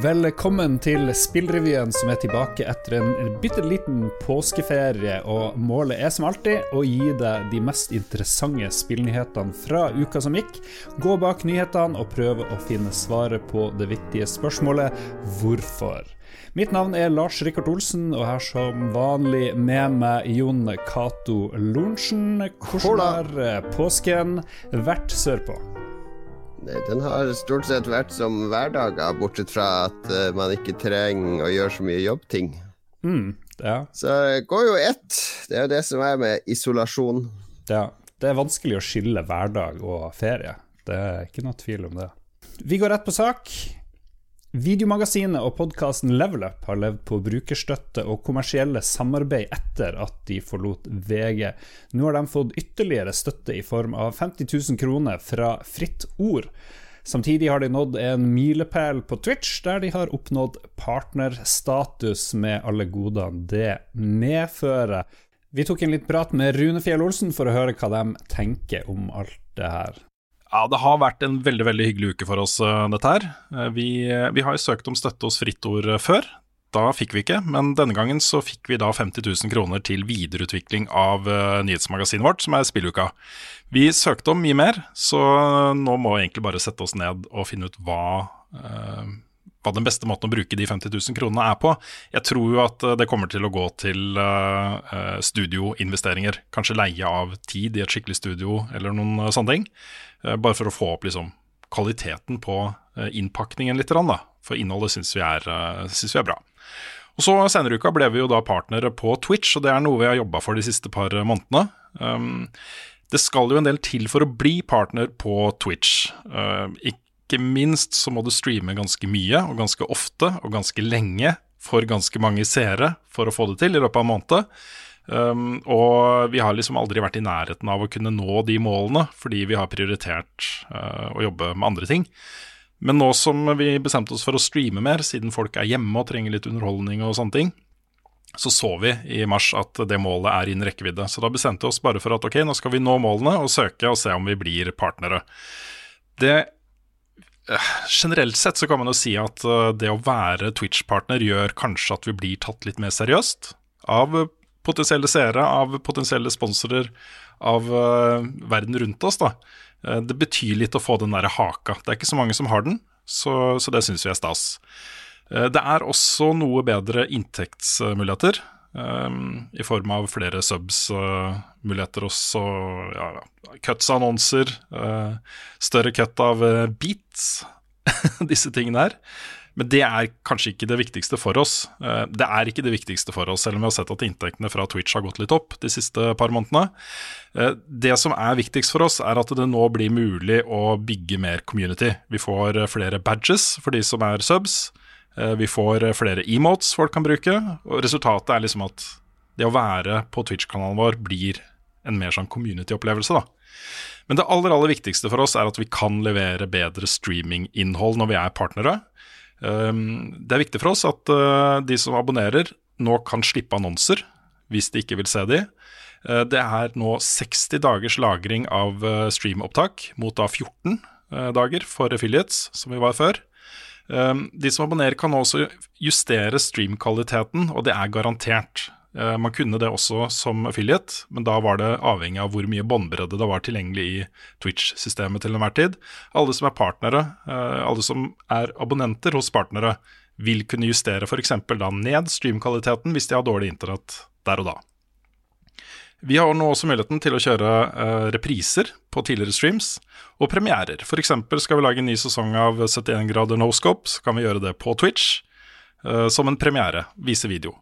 Velkommen til Spillrevyen som er tilbake etter en bitte liten påskeferie. Og målet er som alltid å gi deg de mest interessante spillnyhetene fra uka som gikk. Gå bak nyhetene og prøve å finne svaret på det viktige spørsmålet hvorfor. Mitt navn er Lars Rikard Olsen, og her som vanlig med meg Jon Cato Lorentzen. Hvordan har påsken vært sørpå? Den har stort sett vært som hverdager, bortsett fra at uh, man ikke trenger å gjøre så mye jobbting. Mm, ja. Så det går jo ett. Det er jo det som er med isolasjon. Ja. Det er vanskelig å skille hverdag og ferie. Det er ikke noe tvil om det. Vi går rett på sak. Videomagasinet og podkasten Level Up har levd på brukerstøtte og kommersielle samarbeid etter at de forlot VG. Nå har de fått ytterligere støtte i form av 50 000 kroner fra Fritt Ord. Samtidig har de nådd en milepæl på Twitch, der de har oppnådd partnerstatus med alle godene det medfører. Vi tok en litt prat med Rune Fjell Olsen for å høre hva de tenker om alt det her. Ja, det har vært en veldig veldig hyggelig uke for oss, uh, dette her. Uh, vi, vi, har jo søkt om støtte hos Fritt Ord før. Da fikk vi ikke, men denne gangen så fikk vi da 50 000 kroner til videreutvikling av nyhetsmagasinet vårt, som er Spilluka. Vi søkte om mye mer, så nå må vi egentlig bare sette oss ned og finne ut hva hva den beste måten å bruke de 50 000 kronene er på. Jeg tror jo at det kommer til å gå til uh, studioinvesteringer. Kanskje leie av tid i et skikkelig studio eller noen sånne ting. Uh, bare for å få opp liksom, kvaliteten på uh, innpakningen litt. Da. For innholdet syns vi, synes vi er bra. Og så Senere i uka ble vi jo da partnere på Twitch, og det er noe vi har jobba for de siste par månedene. Um, det skal jo en del til for å bli partner på Twitch. Uh, ikke minst så må du streame ganske mye og ganske ofte og ganske lenge for ganske mange seere for å få det til i løpet av en måned. Um, og vi har liksom aldri vært i nærheten av å kunne nå de målene, fordi vi har prioritert uh, å jobbe med andre ting. Men nå som vi bestemte oss for å streame mer, siden folk er hjemme og trenger litt underholdning og sånne ting, så så vi i mars at det målet er innen rekkevidde. Så da bestemte vi oss bare for at ok, nå skal vi nå målene og søke og se om vi blir partnere. Det Generelt sett så kan man jo si at eh, det å være Twitch-partner gjør kanskje at vi blir tatt litt mer seriøst av potensielle seere, av potensielle sponsorer, av verden rundt oss. da. Det betyr litt å få den der haka. Det er ikke så mange som har den, så, så det syns vi er stas. Det er også noe bedre inntektsmuligheter. Um, I form av flere subs-muligheter også. Ja, cuts-annonser. Uh, større cut av uh, beats. Disse tingene her. Men det er kanskje ikke det viktigste for oss. Uh, det er ikke det viktigste for oss, selv om vi har sett at inntektene fra Twitch har gått litt opp de siste par månedene. Det som er viktigst for oss, er at det nå blir mulig å bygge mer community. Vi får flere badges for de som er subs. Eh, vi får eh, flere emotes folk kan bruke, og resultatet er liksom at det å være på Twitch-kanalen vår blir en mer sånn community-opplevelse, da. Men det aller, aller viktigste for oss er at vi kan levere bedre streaming-innhold når vi er partnere. Ehm, det er viktig for oss at eh, de som abonnerer, nå kan slippe annonser hvis de ikke vil se de. Det er nå 60 dagers lagring av streamopptak, mot da 14 dager for affiliates, som vi var før. Ehm, de som abonnerer, kan også justere streamkvaliteten, og det er garantert. Ehm, man kunne det også som affiliate, men da var det avhengig av hvor mye båndbredde det var tilgjengelig i Twitch-systemet til enhver tid. Alle som er partnere, eh, alle som er abonnenter hos partnere, vil kunne justere f.eks. ned streamkvaliteten hvis de har dårlig internett der og da. Vi har nå også muligheten til å kjøre uh, repriser på tidligere streams, og premierer. F.eks. skal vi lage en ny sesong av 71 grader no scope, så kan vi gjøre det på Twitch uh, som en premiere. Vise video.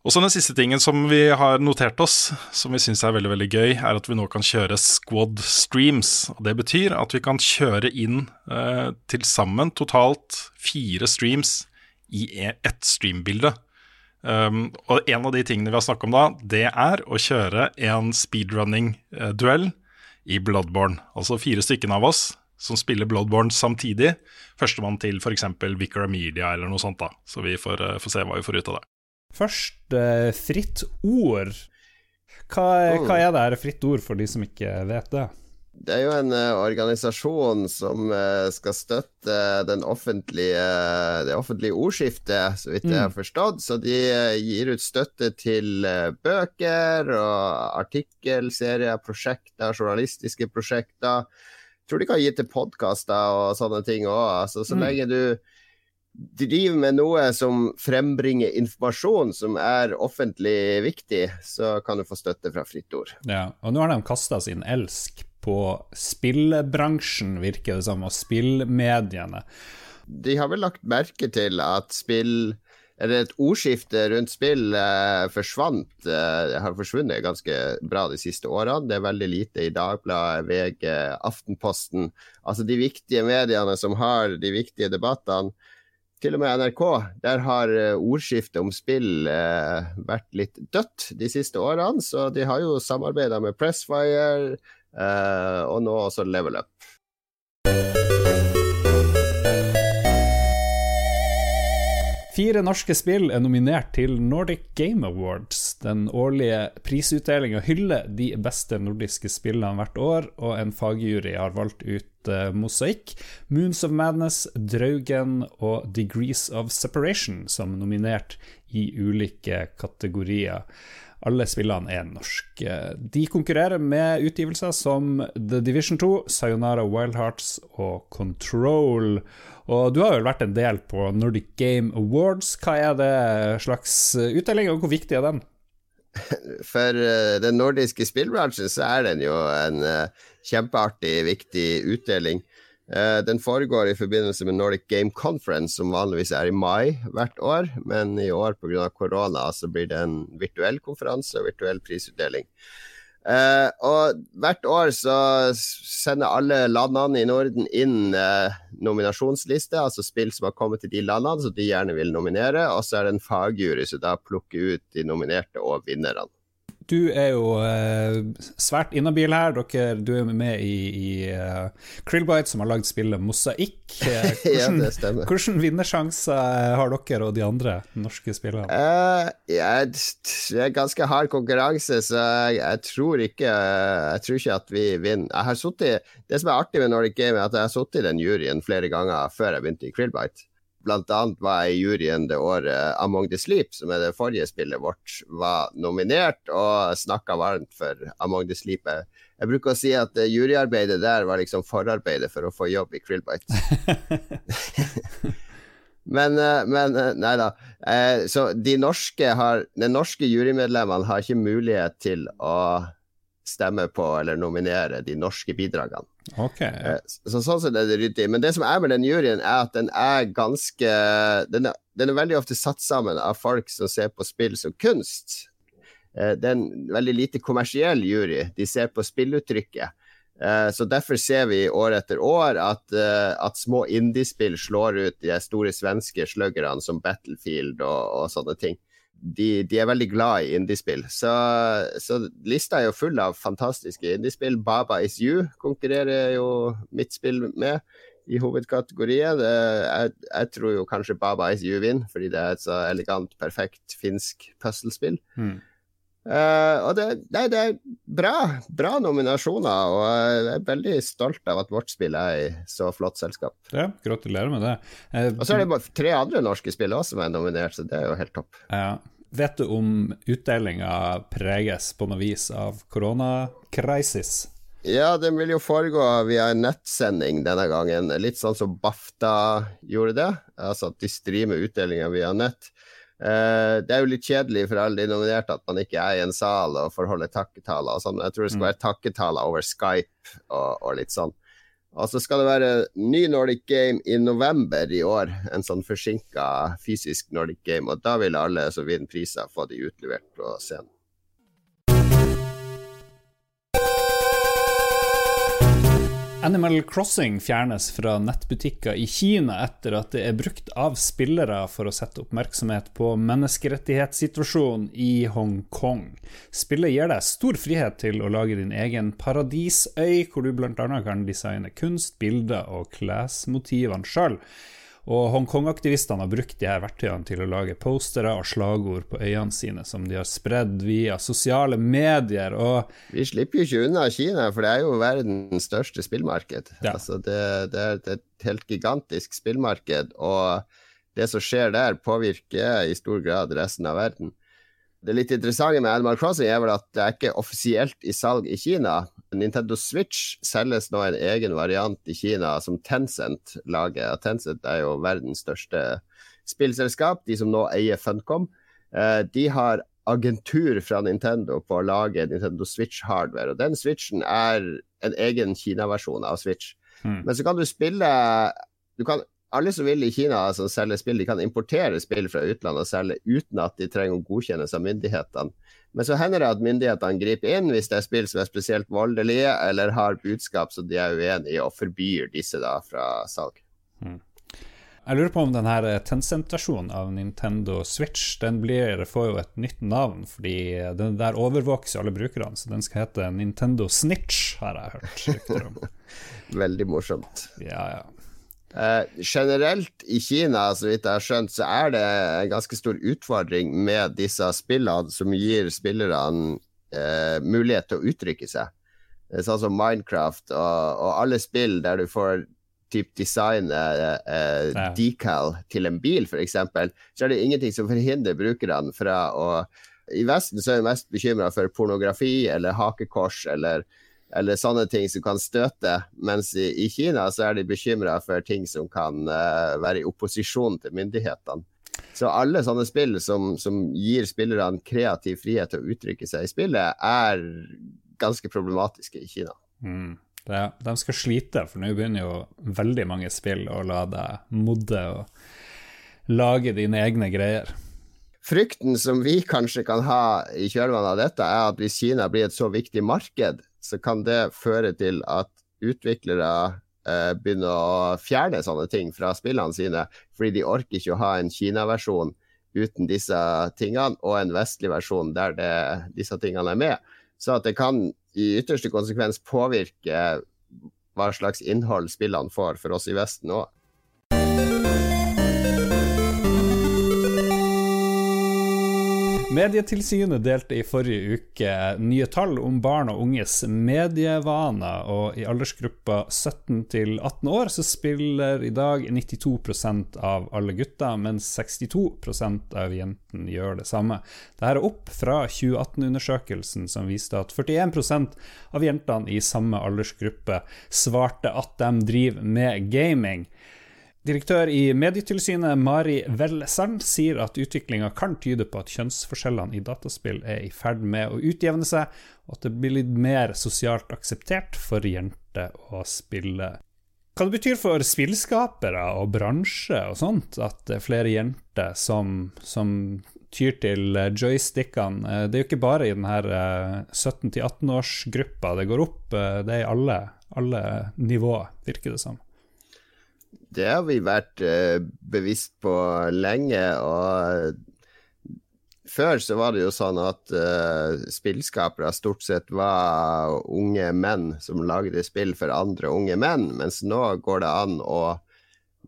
Og så Den siste tingen som vi har notert oss, som vi syns er veldig veldig gøy, er at vi nå kan kjøre squad streams. og Det betyr at vi kan kjøre inn uh, til sammen totalt fire streams i e-, ett streambilde. Um, og en av de tingene vi har snakket om da, det er å kjøre en speedrunning-duell i Bloodborne. Altså fire stykker av oss som spiller Bloodborne samtidig. Førstemann til f.eks. Vicar Amelia eller noe sånt. da Så vi får, uh, får, se hva vi får ut av det. Først uh, fritt ord. Hva, hva, er det her fritt ord for de som ikke vet det? Det er jo en uh, organisasjon som uh, skal støtte offentlige, det offentlige ordskiftet, så vidt mm. jeg har forstått. Så de uh, gir ut støtte til bøker og artikkelserier, prosjekter, journalistiske prosjekter. Jeg tror de kan gi til podkaster og sånne ting òg. Altså, så mm. lenge du driver med noe som frembringer informasjon som er offentlig viktig, så kan du få støtte fra Fritt Ord. Ja, og nå har de kasta sin elsk på spillbransjen, virker det som, og spillmediene. De har vel lagt merke til at spill eller et ordskifte rundt spill eh, forsvant, eh, har forsvunnet ganske bra de siste årene. Det er veldig lite i Dagbladet, VG, Aftenposten. Altså de viktige mediene som har de viktige debattene til og med NRK, der har eh, ordskiftet om spill eh, vært litt dødt de siste årene. Så de har jo samarbeida med Pressfire og nå også Level Up. Fire norske spill er nominert til Nordic Game Awards. Den årlige prisutdelinga hyller de beste nordiske spillene hvert år, og en fagjury har valgt ut uh, Mosaikk, Moons of Madness, Draugen og Degrees of Separation som nominert i ulike kategorier. Alle spillene er norske. De konkurrerer med utgivelser som The Division 2, Sayonara Wild Hearts og Control. Og du har vel vært en del på Nordic Game Awards. Hva er det slags utdeling, og hvor viktig er den? For uh, den nordiske spillbransjen så er den jo en uh, kjempeartig, viktig utdeling. Uh, den foregår i forbindelse med Nordic Game Conference, som vanligvis er i mai hvert år. Men i år pga. korona så blir det en virtuell konferanse og virtuell prisutdeling. Uh, og hvert år så sender alle landene i Norden inn uh, nominasjonsliste, altså spill som har kommet til de landene som de gjerne vil nominere, og så er det en fagjury som da plukker ut de nominerte og vinnerne. Du er jo eh, svært inhabil her. Dere, du er med i, i uh, Krillbite, som har lagd spillet Mosaikk. Eh, hvordan, ja. Hvordan vinnersjanser har dere og de andre norske spillerne? Uh, jeg, det er ganske hard konkurranse, så jeg, jeg, tror ikke Jeg tror ikke at vi vinner. Suttet, det som er artig med Nordic Game, er at jeg har sittet i den juryen flere ganger før jeg begynte i Krillbite. Annet var jeg i juryen det året Among the Sleep, som er det forrige spillet vårt, var nominert, og snakka varmt for Among the Sleep. Jeg bruker å si at juryarbeidet der var liksom forarbeidet for å få jobb i Krillbite. men, eh, men, eh, nei da. Eh, så de norske har De norske jurymedlemmene har ikke mulighet til å stemme på eller nominere de norske bidragene. Okay. Eh, så sånn sett er det ryddig. Men det som er med den juryen, er at den er ganske Den er, den er veldig ofte satt sammen av folk som ser på spill som kunst. Eh, det er en veldig lite kommersiell jury. De ser på spilluttrykket. Eh, så derfor ser vi år etter år at, at små indiespill slår ut de store svenske sluggerne som Battlefield og, og sånne ting de, de, er veldig glad i indiespill. Så, så, lista er jo full av fantastiske indiespill. Baba Is You konkurrerer jo mitt spill med i hovedkategorien. Jeg, jeg, tror jo kanskje Baba Is You vinner, fordi det er et så elegant, perfekt finsk puslespill. Mm. Uh, og det, nei, det er bra, bra nominasjoner, og jeg er veldig stolt av at vårt spill er i så flott selskap. Ja, Gratulerer med det. Uh, og så er det bare tre andre norske spill også som er nominert, så det er jo helt topp. Ja. Vet du om utdelinga preges på noe vis av koronakrisis? Ja, den vil jo foregå via en nettsending denne gangen. Litt sånn som BAFTA gjorde det. Altså at de streamer utdelinga via nett. Uh, det er jo litt kjedelig for alle de nominerte at man ikke er i en sal og får holde takketaler og sånn. Jeg tror det skal mm. være takketaler over Skype og, og litt sånn. Og så skal det være ny Nordic Game i november i år. En sånn forsinka fysisk Nordic Game. Og da vil alle som vinner priser, få de utlevert på scenen. Animal Crossing fjernes fra nettbutikker i Kina etter at det er brukt av spillere for å sette oppmerksomhet på menneskerettighetssituasjonen i Hongkong. Spillet gir deg stor frihet til å lage din egen paradisøy, hvor du bl.a. kan designe kunst, bilder og klesmotivene sjøl. Og Hongkong-aktivistene har brukt de her verktøyene til å lage postere og slagord på øyene sine, som de har spredd via sosiale medier. Og Vi slipper jo ikke unna Kina, for det er jo verdens største spillmarked. Ja. Altså det, det er et helt gigantisk spillmarked, og det som skjer der, påvirker i stor grad resten av verden. Det litt interessante med Animal Crossing er vel at det er ikke offisielt i salg i Kina. Nintendo Switch selges nå en egen variant i Kina som Tencent lager. Tencent er jo verdens største spillselskap, de som nå eier Funcom. Eh, De har agentur fra Nintendo på å lage Nintendo Switch-hardware, og den Switchen er en egen Kina-versjon av Switch. Mm. Men så kan du spille du kan, Alle som vil i Kina som selger spill, de kan importere spill fra utlandet og selge uten at de trenger å godkjennes av myndighetene. Men så hender det at myndighetene griper inn hvis det er spill som er spesielt voldelige eller har budskap som de er uenig i, og forbyr disse da fra salg. jeg lurer på om denne her Tencent-versjonen av Nintendo Switch den blir, får jo et nytt navn, fordi den der overvåkes alle brukerne, så den skal hete Nintendo Snitch, har jeg hørt rykter om. Veldig morsomt. Ja, ja. Eh, generelt i Kina, så vidt jeg har skjønt, så er det en ganske stor utfordring med disse spillene som gir spillerne eh, mulighet til å uttrykke seg. Sånn som Minecraft og, og alle spill der du får typ designe eh, Ja. decal til en bil, f.eks., så er det ingenting som forhindrer brukerne fra å I Vesten så er vi mest bekymra for pornografi eller hakekors eller eller sånne ting som kan støte, mens i, i Kina så er de bekymra for ting som kan uh, være i opposisjon til myndighetene. Så alle sånne spill som, som gir spillerne kreativ frihet til å uttrykke seg i spillet, er ganske problematiske i Kina. Mm. Det, de skal slite, for nå begynner jo veldig mange spill å la deg modde og lage dine egne greier. Frykten som vi kanskje kan ha i kjølvannet av dette, er at hvis Kina blir et så viktig marked, så kan det føre til at utviklere eh, begynner å fjerne sånne ting fra spillene sine, fordi de orker ikke å ha en Kina-versjon uten disse tingene, og en vestlig versjon der det, disse tingene er med. Så at det kan i ytterste konsekvens påvirke hva slags innhold spillene får for oss i Vesten òg. Medietilsynet delte i forrige uke nye tall om barn og unges medievaner, og i aldersgruppa 17 til 18 år så spiller i dag 92% av alle gutter, mens 62% av jentene gjør det samme. Dette er opp fra 2018-undersøkelsen som viste at 41% av jentene i samme aldersgruppe svarte at de driver med gaming. Direktør i Medietilsynet Mari Welsern, sier at utviklinga kan tyde på at kjønnsforskjellene i dataspill er i ferd med å utjevne seg, og at det blir litt mer sosialt akseptert for jenter å spille. Hva det betyr for spillskapere og bransje og sånt, at er flere jenter som, som tyr til joystickene. Eh, Det er jo ikke bare i denne 17-18-årsgruppa det går opp, eh, det er i alle, alle nivåer, virker det som. Det har vi vært eh, bevisst på lenge, og før så var det jo sånn at eh, spillskapere stort sett var unge menn som lagde spill for andre unge menn, mens nå går det an å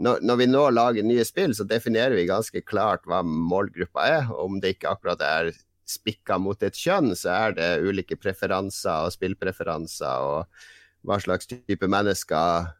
når, når vi nå lager nye spill, så definerer vi ganske klart hva målgruppa er. Om det ikke akkurat er spikka mot et kjønn, så er det ulike preferanser og spillpreferanser og hva slags type mennesker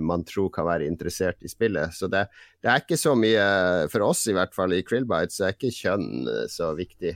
man tror kan være interessert i spillet. Så det, det er ikke så mye, for oss i hvert fall i Krillbite, så er ikke kjønn eh, så viktig.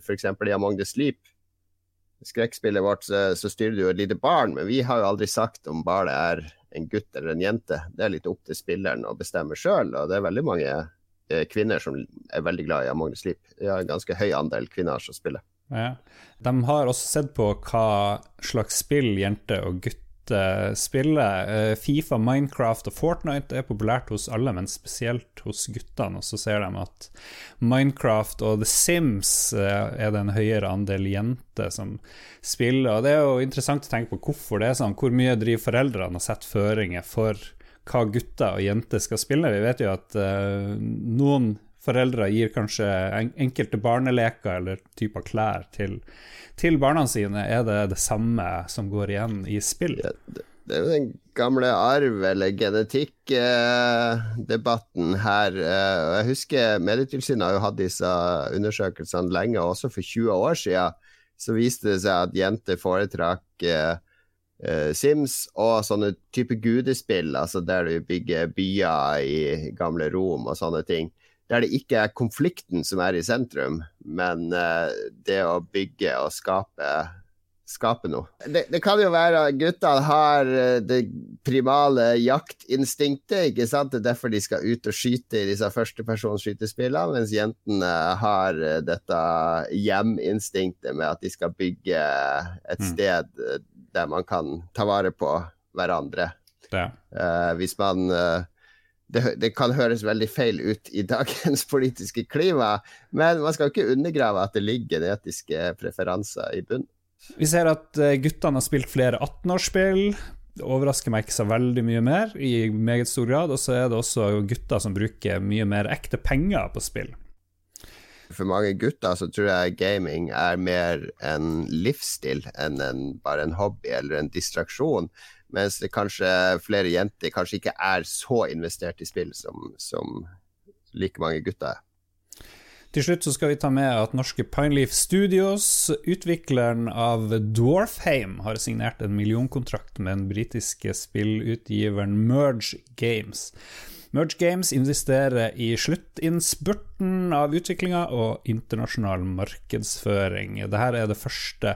F.eks. I Among the Sleep, skrekkspillet vårt, så, så styrer du et lite barn, men vi har jo aldri sagt om barnet er en gutt eller en jente. Det er litt opp til spilleren å bestemme sjøl, og det er veldig mange eh, kvinner som er veldig glad i Among the Sleep. Vi har en ganske høy andel kvinner som spiller. Ja. De har også sett på hva slags spill jenter og gutter spiller. Eh, Fifa, Minecraft og Fortnite er populært hos alle, men spesielt hos guttene. Og så ser de at Minecraft og The Sims eh, er det en høyere andel jenter som spiller. Og det er jo interessant å tenke på hvorfor det er sånn. Hvor mye driver foreldrene og setter føringer for hva gutter og jenter skal spille? Vi vet jo at eh, noen foreldre gir kanskje enkelte barneleker eller typer klær til, til barna sine. Er det det samme som går igjen i spill? Det, det, er jo den gamle arv- eller genetikkdebatten eh, her. Eh, jeg husker Medietilsynet har jo hatt disse undersøkelsene lenge, også for 20 år siden. Så viste det seg at jenter foretrakk eh, eh, Sims og sånne type gudespill, altså der du bygger byer i gamle Rom og sånne ting. Der det ikke er konflikten som er i sentrum, men eh, det å bygge og skape skape noe. Det, det, kan jo være at guttene har eh, det primale jaktinstinktet, ikke sant? Det er derfor de skal ut og skyte i disse førstepersonsskytespillene, mens jentene har eh, dette hjeminstinktet med at de skal bygge et mm. sted der man kan ta vare på hverandre. Uh, hvis man uh, det, det, kan høres veldig feil ut i dagens politiske klima, men man skal ikke undergrave at det ligger genetiske preferanser i bunnen. Vi ser at eh, guttene har spilt flere 18-årsspill. Det overrasker meg ikke så veldig mye mer, i meget stor grad. Og så er det også gutter som bruker mye mer ekte penger på spill. For mange gutter så tror jeg gaming er mer en livsstil enn en, bare en hobby eller en distraksjon. Mens det kanskje flere jenter kanskje ikke er så investert i spill som, som like mange gutter er. Til slutt så skal vi ta med at norske Pineleaf Studios, utvikleren av Dwarfheim, har signert en millionkontrakt med den britiske spillutgiveren Merge Games. Merge Games investerer i sluttinnspurten av utviklinga og internasjonal markedsføring. Dette er det første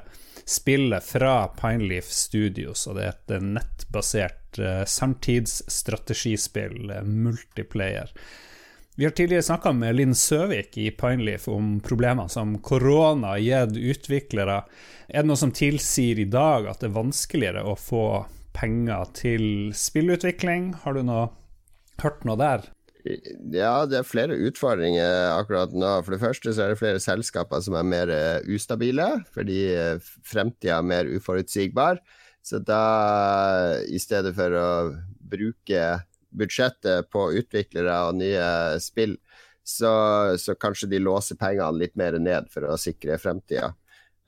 spillet fra Pineleaf Studios, og det er et nettbasert uh, samtidsstrategispill, uh, multiplayer. Vi har tidligere snakka med Linn Søvik i Pineleaf om problemer som korona har gitt utviklere. Er det noe som tilsier i dag at det er vanskeligere å få penger til spillutvikling? Har du noe, hørt noe der? Ja, det er flere utfordringer akkurat nå. For det første så er det flere selskaper som er mer eh, ustabile, fordi eh, fremtida er mer uforutsigbar. Så da, i stedet for å bruke budsjettet på utviklere og nye spill, så, så, kanskje de låser pengene litt mer ned for å sikre fremtida.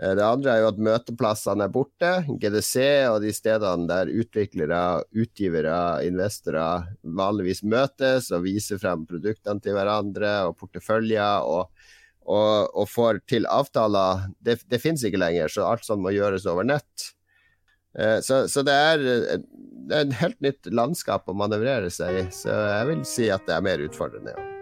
Eh, det andre er jo at møteplassene er borte. GDC og de stedene der utviklere, utgivere, investorer vanligvis møtes og viser frem produktene til hverandre og porteføljer og, og, og får til avtaler, det, det finnes ikke lenger, så alt sånt må gjøres over nett. Eh, så, så det, er, eh, det, et helt nytt landskap å manøvrere seg i. Så jeg vil si at det er mer utfordrende. Ja.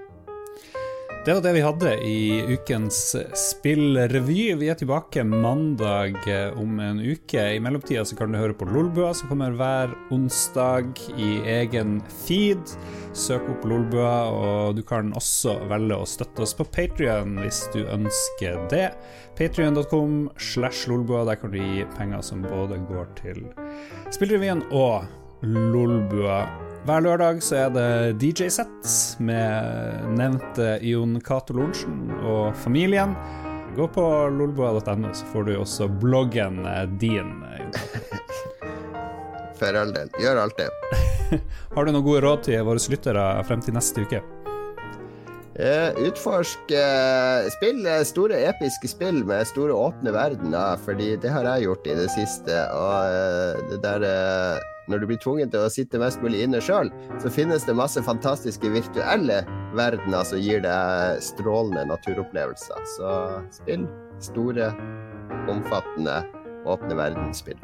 Det var det vi hadde i ukens spillrevy. Vi er tilbake mandag eh, om en uke. I mellomtida så kan du høre på Lolbua, som kommer hver onsdag i egen feed. Søk opp Lolbua, og du kan også velge å støtte oss på Patrion hvis du ønsker det. Patrion.com slash Lolbua. Der kan du gi penger som både går til Spillrevyen og Lolbua. Hver lørdag så er det DJ-sett med nevnte Jon Cato Lorentzen og familien. Gå på lolbua.no, så får du også bloggen eh, din. For all del. Gjør alt det. Har du noen gode råd til våre lyttere frem til neste uke? Uh, utforsk uh, spill store episke spill med store åpne verdener, fordi det har jeg gjort i det siste. Og uh, det der når du blir tvunget til å sitte mest mulig inne sjøl, så finnes det masse fantastiske virtuelle verdener som gir deg strålende naturopplevelser. Så spill store, omfattende, åpne verdensspill.